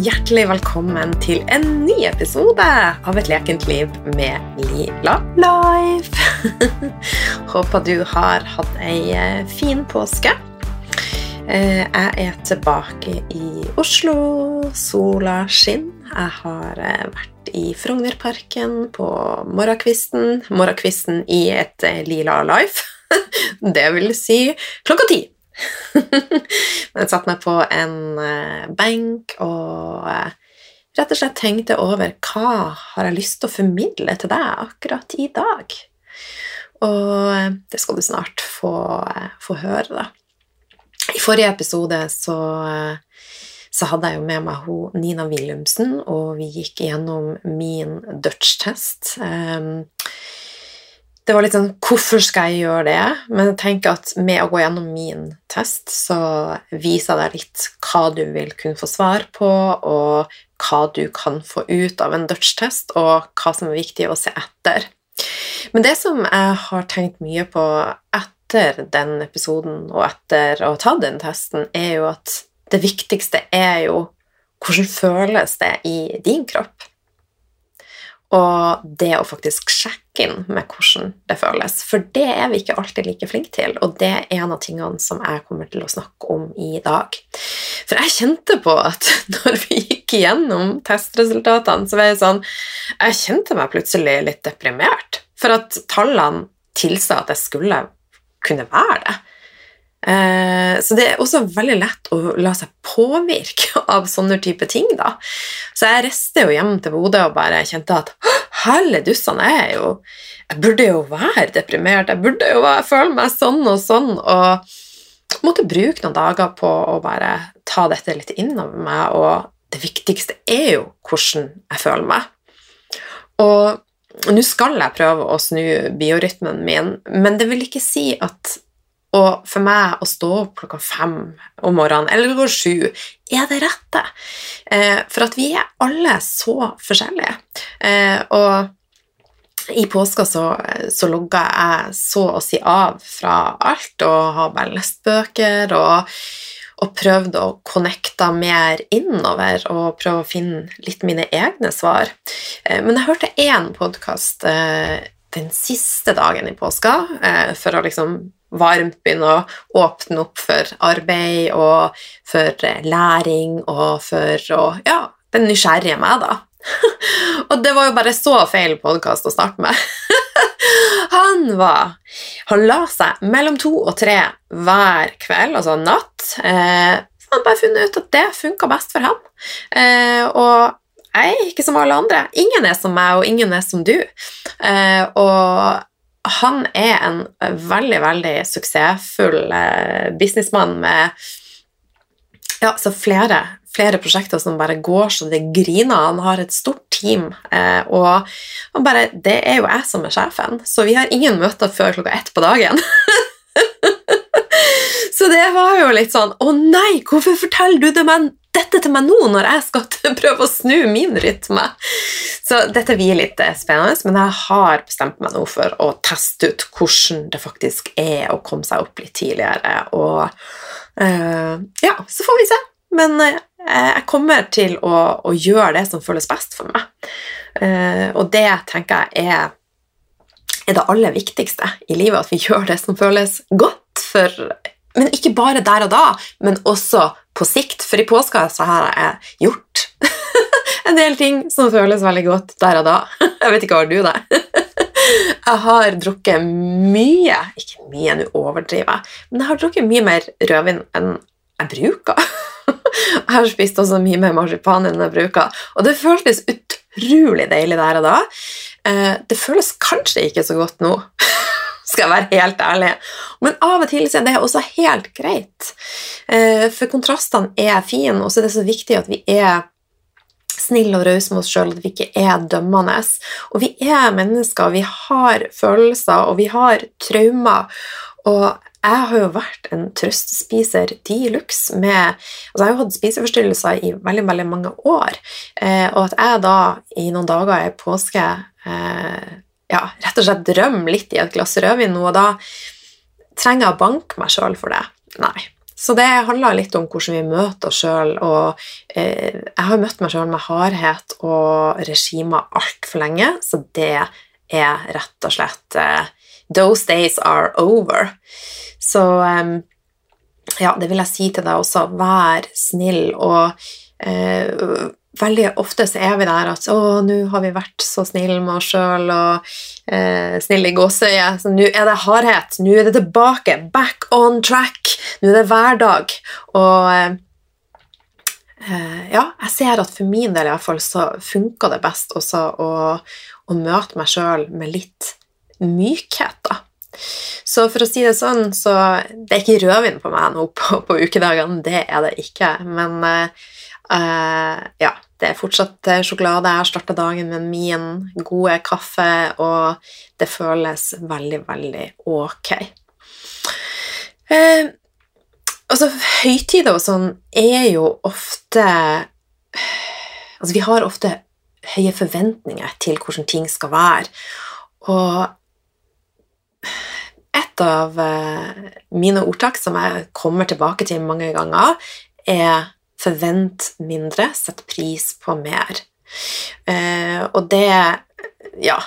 hjertelig velkommen til en ny episode av Et lekent liv med Lila Life. Håper du har hatt ei eh, fin påske. Eh, jeg er tilbake i Oslo. Sola skinner. Jeg har eh, vært i Frognerparken på morgenkvisten. Morgenkvisten i et Lila Life. Det vil si klokka ti. Men jeg satte meg på en uh, benk og uh, rett og slett tenkte over hva har jeg lyst til å formidle til deg akkurat i dag. Og uh, det skal du snart få, få høre, da. I forrige episode så, så hadde jeg jo med meg hun, Nina Wilhelmsen, og vi gikk gjennom min Dutch-test. Um, det var litt sånn Hvorfor skal jeg gjøre det? Men jeg tenker at med å gå gjennom min test, så viser jeg deg litt hva du vil kunne få svar på, og hva du kan få ut av en Dutch-test, og hva som er viktig å se etter. Men det som jeg har tenkt mye på etter den episoden, og etter å ha tatt den testen, er jo at det viktigste er jo hvordan føles det i din kropp? Og det å faktisk sjekke inn med hvordan det føles. For det er vi ikke alltid like flinke til, og det er en av tingene som jeg kommer til å snakke om i dag. For jeg kjente på at når vi gikk gjennom testresultatene, så var jeg sånn Jeg kjente meg plutselig litt deprimert. For at tallene tilsa at jeg skulle kunne være det. Eh, så det er også veldig lett å la seg påvirke av sånne type ting. da. Så jeg reiste jo hjem til Bodø og bare kjente at helle dussene, jeg jo Jeg burde jo være deprimert, jeg burde jo føle meg sånn og sånn. Og måtte bruke noen dager på å bare ta dette litt innover meg, og det viktigste er jo hvordan jeg føler meg. Og nå skal jeg prøve å snu biorytmen min, men det vil ikke si at og for meg å stå opp klokka fem om morgenen eller klokka sju er det rette. Eh, for at vi er alle så forskjellige. Eh, og i påska så, så logga jeg så å si av fra alt og har bare lest bøker og, og prøvd å connecte mer innover og prøve å finne litt mine egne svar. Eh, men jeg hørte én podkast den siste dagen i påska for å liksom varmt begynne å åpne opp for arbeid og for læring og for å Ja, den nysgjerrige meg, da. og det var jo bare så feil podkast å starte med. han var Han la seg mellom to og tre hver kveld, altså natt. Eh, han bare funnet ut at det funka best for ham. Eh, og jeg er ikke som alle andre. Ingen er som meg, og ingen er som du. Eh, og han er en veldig, veldig suksessfull eh, businessmann med ja, flere, flere, prosjekter som bare går så det griner. Han har et stort team, eh, og, og bare, det er jo jeg som er sjefen, så vi har ingen møter før klokka ett på dagen. Så det var jo litt sånn Å nei, hvorfor forteller du det meg, dette til meg nå når jeg skal prøve å snu min rytme? Så dette blir litt eh, spennende, men jeg har bestemt meg nå for å teste ut hvordan det faktisk er å komme seg opp litt tidligere. Og uh, ja, så får vi se. Men uh, jeg kommer til å, å, gjøre det som føles best for meg. Uh, og det tenker jeg er, er det aller viktigste i livet, at vi gjør det som føles godt. For men ikke bare der og da, men også på sikt. For i påska så har jeg gjort en del ting som føles veldig godt der og da. Jeg vet ikke hva du det Jeg har drukket mye Ikke mye, nå overdriver jeg, men jeg har drukket mye mer rødvin enn jeg bruker. Jeg har spist også mye mer marsipan enn jeg bruker, og det føltes utrolig deilig der og da. Eh, det føles kanskje ikke så godt nå skal jeg være helt ærlig. Men av og til er det også helt greit. Eh, for kontrastene er fine, og så er det så viktig at vi er snille og rause med oss sjøl, at vi ikke er dømmende. Og vi er mennesker, vi har følelser, og vi har traumer. Og jeg har jo vært en trøstespiser de luxe med altså Jeg har jo hatt spiseforstyrrelser i veldig veldig mange år, eh, og at jeg da i noen dager i påske eh, ja, rett og slett drømme litt i et glass rødvin nå, og da trenger jeg å banke meg sjøl for det. Nei, Så det handler litt om hvordan vi møter oss sjøl. Og eh, jeg har møtt meg sjøl med hardhet og regimer altfor lenge, så det er rett og slett eh, Those days are over. Så eh, ja, det vil jeg si til deg også. Vær snill og eh, veldig ofte så er vi der at 'Å, nå har vi vært så snille med oss sjøl', og eh, 'snill i gåseøyet', så nå er det hardhet. Nå er det tilbake. Back on track. Nå er det hverdag. Og eh, ja, jeg ser at for min del i hvert fall så funker det best også å, å møte meg sjøl med litt mykhet, da. Så for å si det sånn, så det er ikke rødvin på meg nå på, på ukedagene, det er det ikke. Men eh, Uh, ja, det er fortsatt eh, sjokolade. Jeg har starta dagen med min gode kaffe, og det føles veldig, veldig ok. Uh, altså, høytider og sånn er jo ofte Altså, vi har ofte høye forventninger til hvordan ting skal være, og et av mine ordtak som jeg kommer tilbake til mange ganger, er Forvent mindre, sett pris på mer. Eh, og det Ja.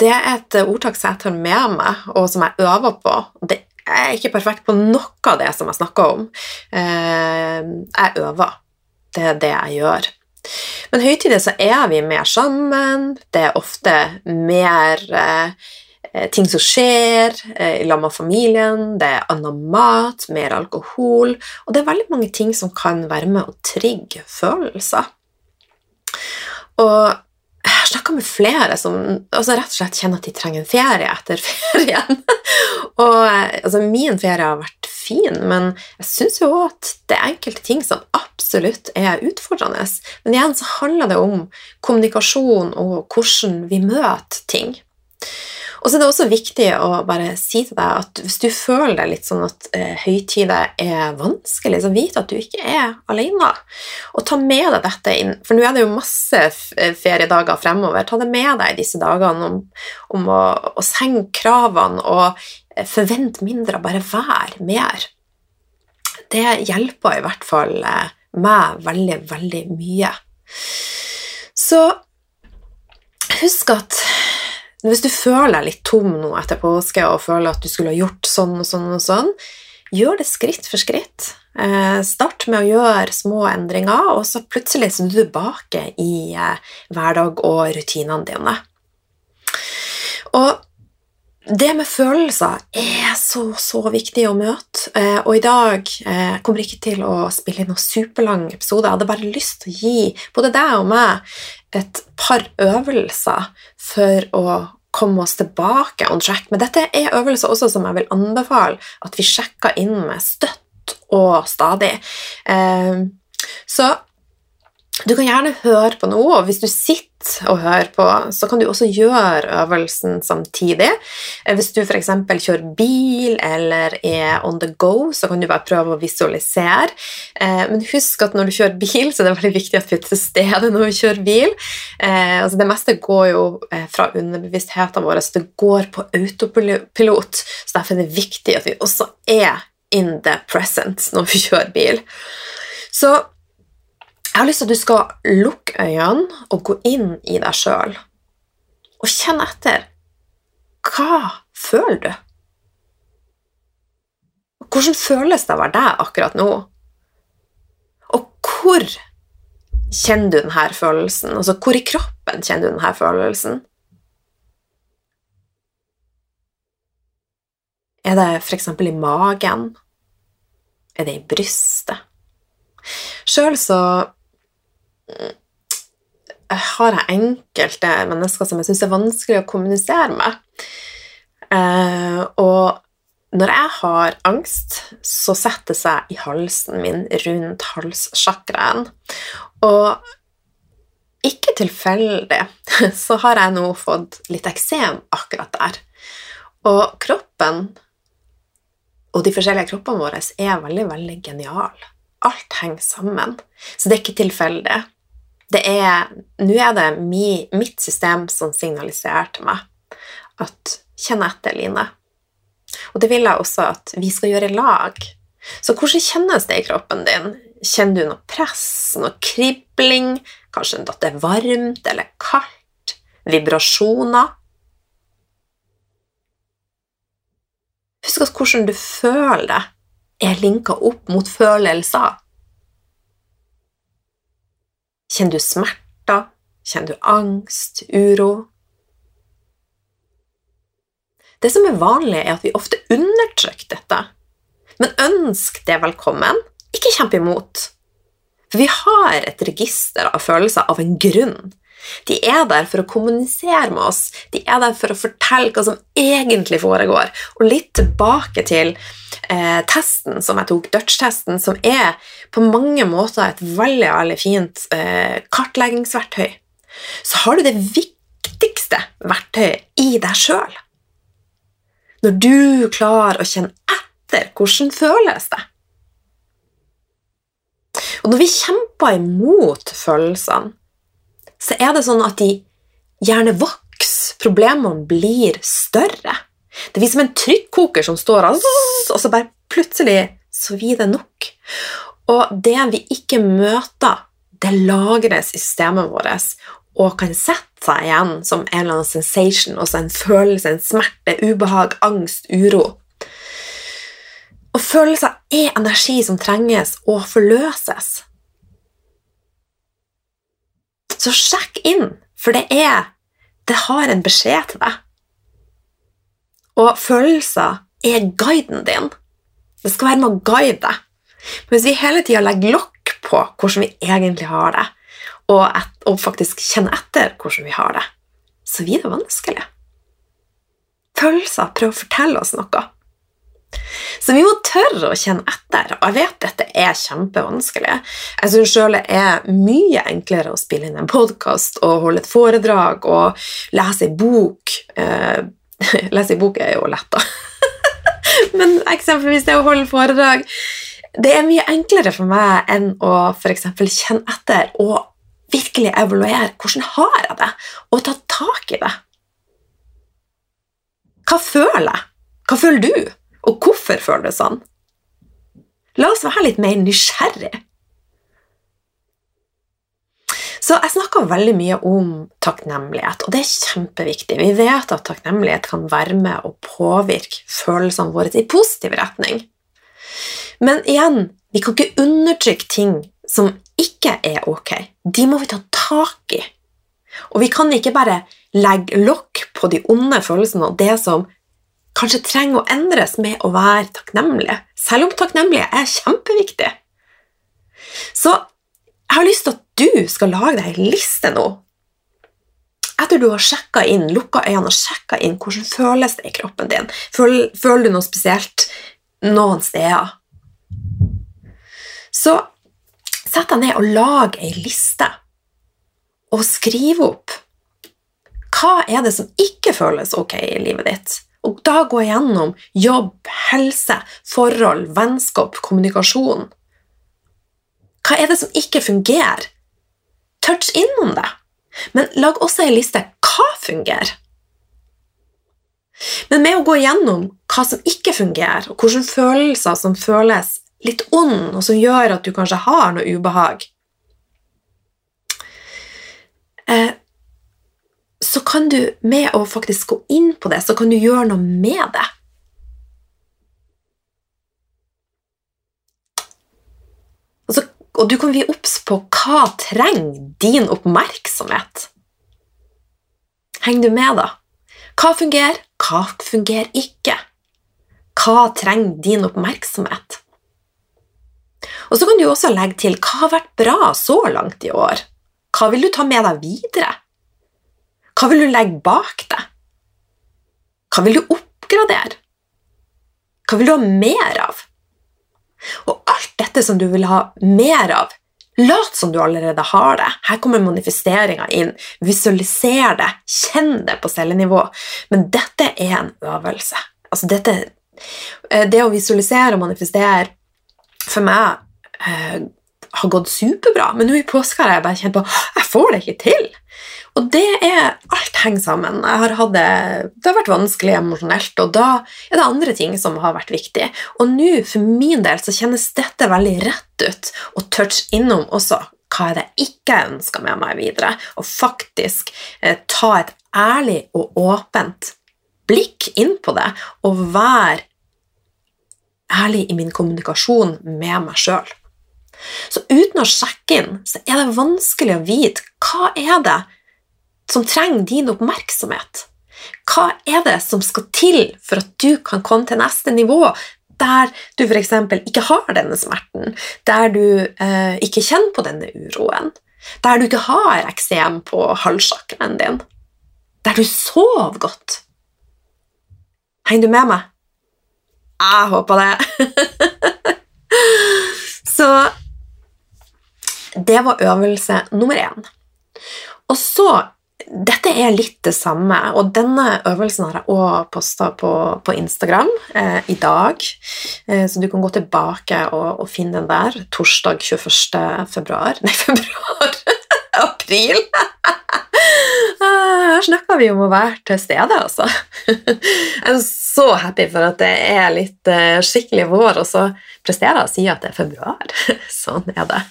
Det er et ordtak som jeg tar med meg, og som jeg øver på. Det er ikke perfekt på noe av det som jeg snakker om. Eh, jeg øver. Det er det jeg gjør. Men høytider så er vi mer sammen. Det er ofte mer eh, ting som skjer eh, i lag med familien, det er annen mat, mer alkohol Og det er veldig mange ting som kan være med å trigge følelser. Og jeg har snakka med flere som altså rett og slett kjenner at de trenger en ferie etter ferien. og eh, altså, Min ferie har vært fin, men jeg syns jo at det er enkelte ting som absolutt er utfordrende. Men igjen så handler det om kommunikasjon og hvordan vi møter ting. Og så er det også viktig å bare si til deg at hvis du føler deg litt sånn at eh, høytider er vanskelig, så vit at du ikke er alene. Og ta med deg dette inn, for nå er det jo masse eh, feriedager fremover. Ta det med deg disse dagene om, om å, å senke kravene og eh, forvente mindre, bare være mer. Det hjelper i hvert fall eh, meg veldig, veldig mye. Så husk at hvis du føler deg litt tom nå etter påske og føler at du skulle ha gjort sånn og sånn og sånn, gjør det skritt for skritt. Eh, start med å gjøre små endringer, og så plutselig er du tilbake i eh, hverdag og rutinene dine. Og det med følelser er så, så viktig å møte. Eh, og i dag jeg kommer jeg ikke til å spille inn noen superlang episode. Jeg hadde bare lyst til å gi både deg og meg et par øvelser for å komme oss tilbake on track. Men dette er øvelser også som jeg vil anbefale at vi sjekker inn med støtt og stadig. Eh, så du kan gjerne høre på noe, og hvis du sitter og hører på, så kan du også gjøre øvelsen samtidig. Eh, hvis du f.eks. kjører bil eller er on the go, så kan du bare prøve å visualisere. Eh, men husk at når du kjører bil, så er det veldig viktig at vi er til stede når vi kjører bil. Eh, altså det meste går jo fra underbevisstheten vår, så det går på autopilot. Så derfor er det viktig at vi også er in the present når vi kjører bil. Så jeg har lyst til at du skal lukke øynene og gå inn i deg sjøl og kjenne etter. Hva føler du? Hvordan føles det å være deg akkurat nå? Og hvor kjenner du denne følelsen? Altså, hvor i kroppen kjenner du denne følelsen? Er det f.eks. i magen? Er det i brystet? Sjøl så har jeg enkelte mennesker som jeg syns er vanskelig å kommunisere med. Eh, og når jeg har angst, så setter det seg i halsen min, rundt halssjakraen. Og ikke tilfeldig så har jeg nå fått litt eksem akkurat der. Og kroppen og de forskjellige kroppene våre er veldig, veldig geniale. Alt henger sammen. Så det er ikke tilfeldig det er Nå er det mi, mitt system som signaliserer til meg at Kjenn etter, Line. Og det vil jeg også at vi skal gjøre lag. Så hvordan kjennes det i kroppen din? Kjenner du noe press, noe kribling, kanskje at det er varmt eller kaldt? Vibrasjoner? Husk at hvordan du føler det, er linka opp mot følelser. Kjenner du smerter? Kjenner du angst, uro? Det som er vanlig, er at vi ofte undertrykker dette. Men ønsk det velkommen, ikke kjemp imot. For vi har et register av følelser av en grunn. De er der for å kommunisere med oss, de er der for å fortelle hva som egentlig foregår. Og litt tilbake til eh, testen som jeg tok, Dutch-testen, som er på mange måter et veldig, veldig fint eh, kartleggingsverktøy. Så har du det viktigste verktøyet i deg sjøl. Når du klarer å kjenne etter hvordan føles det Og når vi kjemper imot følelsene, så er det sånn at de gjerne vokser, problemene blir større. Det blir som en trykkoker som står og så bare plutselig så blir det nok. Og det vi ikke møter, det lagres i systemet vårt og kan sette seg igjen som en eller annen sensation, også en følelse, en smerte, ubehag, angst, uro. Og følelser er energi som trenges og forløses. Så sjekk inn, for det er Det har en beskjed til deg. Og følelser er guiden din. Det skal være med å guide deg. Men hvis vi hele tida legger lokk på hvordan vi egentlig har det, og, et, og faktisk kjenner etter hvordan vi har det, så blir det vanskelig. Følelser prøver å fortelle oss noe. Så vi må tørre å kjenne etter, og jeg vet dette er kjempevanskelig. Jeg syns sjøl det er mye enklere å spille inn en podkast og holde et foredrag og lese ei bok. Eh, lese ei bok er jo lett, da. Men eksempelvis det å holde foredrag Det er mye enklere for meg enn å f.eks. kjenne etter og virkelig evaluere hvordan har jeg det, og ta tak i det. Hva føler jeg? Hva føler du? Og hvorfor føler du sånn? La oss være litt mer nysgjerrig. Så jeg snakker veldig mye om takknemlighet, og det er kjempeviktig. Vi vet at takknemlighet kan være med å påvirke følelsene våre i positiv retning. Men igjen, vi kan ikke undertrykke ting som ikke er ok. De må vi ta tak i. Og vi kan ikke bare legge lokk på de onde følelsene og det som kanskje trenger å endres med å være takknemlige, selv om takknemlige er kjempeviktig. Så jeg har lyst til at du skal lage deg ei liste nå. Etter du har sjekka inn, lukka øynene og sjekka inn hvordan føles det i kroppen din. Føler, føler du noe spesielt noen steder? Så Sett deg ned og lag ei liste, og skriv opp hva er det som ikke føles ok i livet ditt. Og da gå igjennom jobb, helse, forhold, vennskap, kommunikasjon. Hva er det som ikke fungerer? Touch innom det. Men lag også ei liste hva fungerer. Men med å gå igjennom hva som ikke fungerer, og hvilke følelser som føles litt ond, og som gjør at du kanskje har noe ubehag, eh, så kan du, med å faktisk gå inn på det, så kan du gjøre noe med det. Og, så, og du kan bli obs på hva trenger din oppmerksomhet. Henger du med, da? Hva fungerer, hva fungerer ikke? Hva trenger din oppmerksomhet? Og så kan du også legge til hva har vært bra så langt i år? Hva vil du ta med deg videre? Hva vil du legge bak deg? Hva vil du oppgradere? Hva vil du ha mer av? Og alt dette som du vil ha mer av, lat som du allerede har det. Her kommer manifesteringa inn. Visualiser det, kjenn det på cellenivå. Men dette er en øvelse. Altså dette, eh, det å visualisere og manifestere for meg eh, har gått superbra, men nå i påska har jeg bare kjent på jeg får det ikke til. Og det er Alt henger sammen. Har det, det har vært vanskelig emosjonelt, og da er det andre ting som har vært viktig. Og nå, for min del, så kjennes dette veldig rett ut å touch innom også hva er det jeg ikke ønsker med meg videre, og faktisk eh, ta et ærlig og åpent blikk inn på det, og være ærlig i min kommunikasjon med meg sjøl. Så uten å sjekke inn, så er det vanskelig å vite hva er det som trenger din oppmerksomhet. Hva er det som skal til for at du kan komme til neste nivå, der du f.eks. ikke har denne smerten, der du eh, ikke kjenner på denne uroen, der du ikke har eksem på halschakraen din, der du sover godt. Henger du med meg? Jeg håper det. Så det var øvelse nummer én. Og så dette er litt det samme, og denne øvelsen har jeg òg posta på, på, Instagram eh, i dag. Eh, så du kan gå tilbake og, og, finne den der. Torsdag 21. februar Nei, februar! April! Ah, her snakker vi om å være til stede, altså. Jeg er så happy for at det er litt eh, skikkelig vår, og så presterer jeg å si at det er februar. Sånn er det.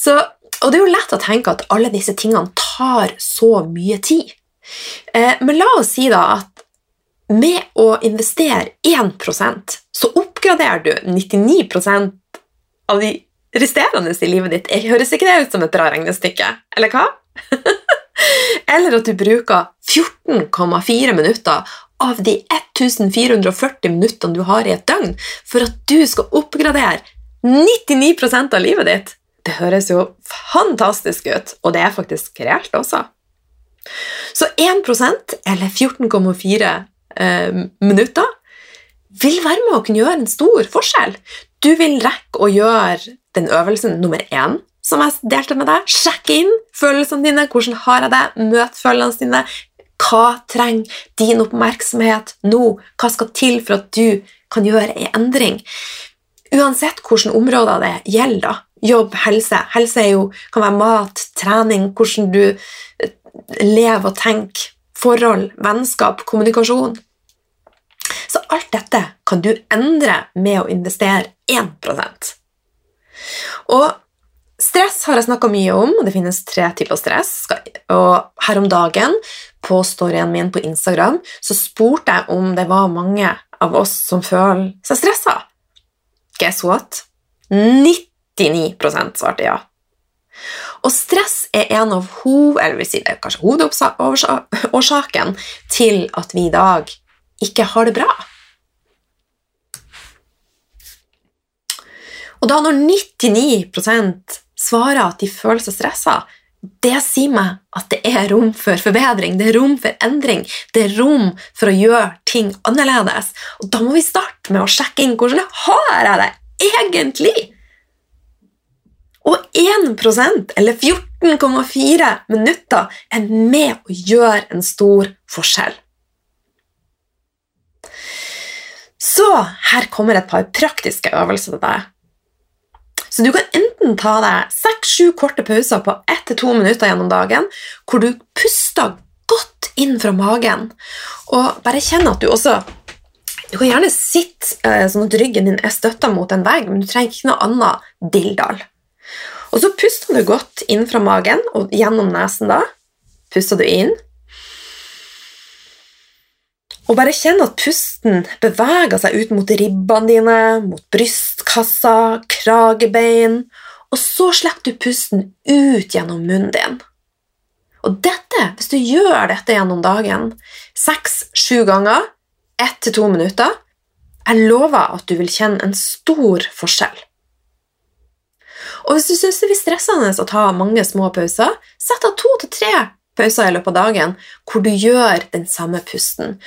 Så, og det er jo lett å tenke at alle disse tingene tar så mye tid. Eh, men la oss si da at med å investere 1% så oppgraderer du 99% av de resterende i livet ditt. Jeg Høres ikke det ut som et bra regnestykke? Eller hva? Eller at du bruker 14,4 minutter av de 1440 minuttene du har i et døgn, for at du skal oppgradere 99% av livet ditt. Det høres jo fantastisk ut, og det er faktisk reelt også. Så 1% eller 14,4 eh, minutter vil være med å kunne gjøre en stor forskjell. Du vil rekke å gjøre den øvelsen nummer én som jeg delte med deg. Sjekke inn følelsene dine. Hvordan har jeg det? Møt følelsene dine. Hva trenger din oppmerksomhet nå? Hva skal til for at du kan gjøre en endring? Uansett hvilke områder det gjelder. Jobb, helse. Helse jo, kan være mat, trening, hvordan du eh, lever og tenker, forhold, vennskap, kommunikasjon. Så alt dette kan du endre med å investere 1% Og stress har jeg snakka mye om, og det finnes tre typer stress. Og her om dagen, på storyen min på Instagram, så spurte jeg om det var mange av oss som føler seg stressa. Guess what? 99% svarte ja. Og stress er en av vil si det, kanskje hovedårsaken til at vi i dag ikke har det bra. Og da når 99% svarer at de føler seg stressa, det sier meg at det er rom for forbedring, det er rom for endring, det er rom for å gjøre ting annerledes. Og da må vi starte med å sjekke inn hvordan har jeg det egentlig? Og 1% eller 14,4 minutter er med å gjøre en stor forskjell. Så her kommer et par praktiske øvelser til deg. Så du kan enten ta deg seks-sju korte pauser på ett til to minutter gjennom dagen, hvor du puster godt inn fra magen, og bare kjenn at du også du kan gjerne sitte eh, sånn at ryggen din er støtta mot en vegg, men du trenger ikke noe annet dilldall. Og så puster du godt inn fra magen og gjennom nesen. da. Puster du inn. Og bare kjenn at pusten beveger seg ut mot ribbene dine, mot brystkassa, kragebein, og så slipper du pusten ut gjennom munnen din. Og dette, hvis du gjør dette gjennom dagen seks-sju ganger, ett til to minutter. Jeg lover at du vil kjenne en stor forskjell. Og hvis du syns det blir stressende å ta mange små pauser, sett av to til tre pauser i løpet av dagen hvor du gjør den samme pusten.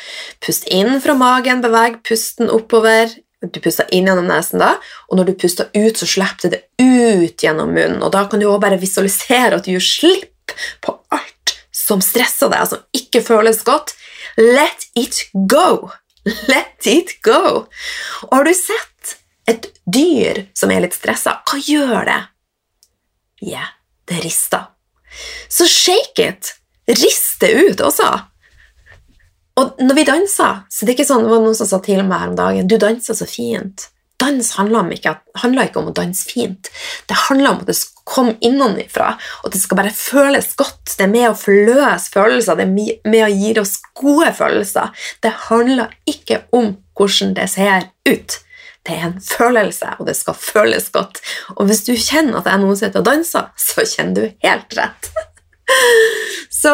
Pust inn fra magen, beveg pusten oppover. Du puster inn gjennom nesen, da, og når du puster ut, så slipper du det ut gjennom munnen. Og Da kan du også bare visualisere at du gir slipp på alt som stresser deg, som ikke føles godt. Let it go! Let it go! Og har du sett et dyr som er litt stressa, hva gjør det? Yeah, det rister. Så shake it! riste ut også. Og når vi danser, så det er ikke sånn, det var noen som sa til meg her om dagen Du danser så fint. Dans handler, ikke, handler ikke om å danse fint. Det handler om at det skal komme innenfra, og at det skal bare føles godt. Det er med å forløse følelser, det er med å gi oss gode følelser. Det handler ikke om hvordan det ser ut. Det er en følelse, og det skal føles godt. Og hvis du kjenner at noen som sitter og danser, så kjenner du helt rett. Så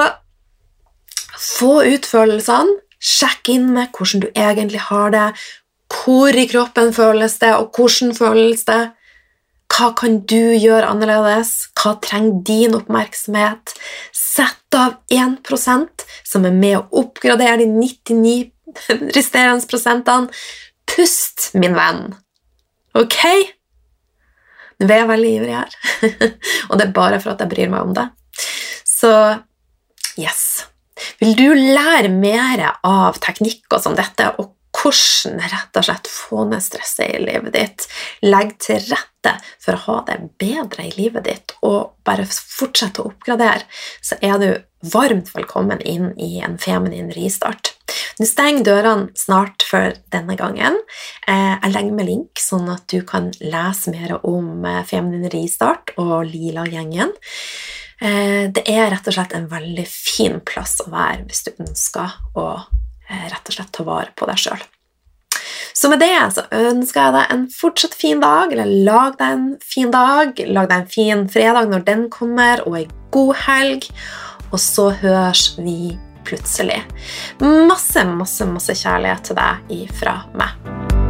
få ut følelsene. Sjekk inn med hvordan du egentlig har det. Hvor i kroppen føles det, og hvordan føles det? Hva kan du gjøre annerledes? Hva trenger din oppmerksomhet? Sett av 1% som er med å oppgradere de 99 resterende prosentene. Pust, min venn. Ok? Nå er jeg veldig ivrig her, og det er bare for at jeg bryr meg om det. Så yes. Vil du lære mer av teknikker som dette, og hvordan rett og slett få ned stresset i livet ditt, Legg til rette for å ha det bedre i livet ditt og bare fortsette å oppgradere, så er du varmt velkommen inn i en feminin ristart. Nå stenger dørene snart for denne gangen. Eh, jeg legger med link, sånn at du kan lese mer om eh, feminin ristart og Lila-gjengen. Eh, det er rett og slett en veldig fin plass å være hvis du ønsker å rett og slett ta vare på deg sjøl. Så med det så ønsker jeg deg en fortsatt fin dag, eller lag deg en fin dag. Lag deg en fin fredag når den kommer, og ei god helg. Og så høres vi plutselig. Masse, masse, masse kjærlighet til deg ifra meg.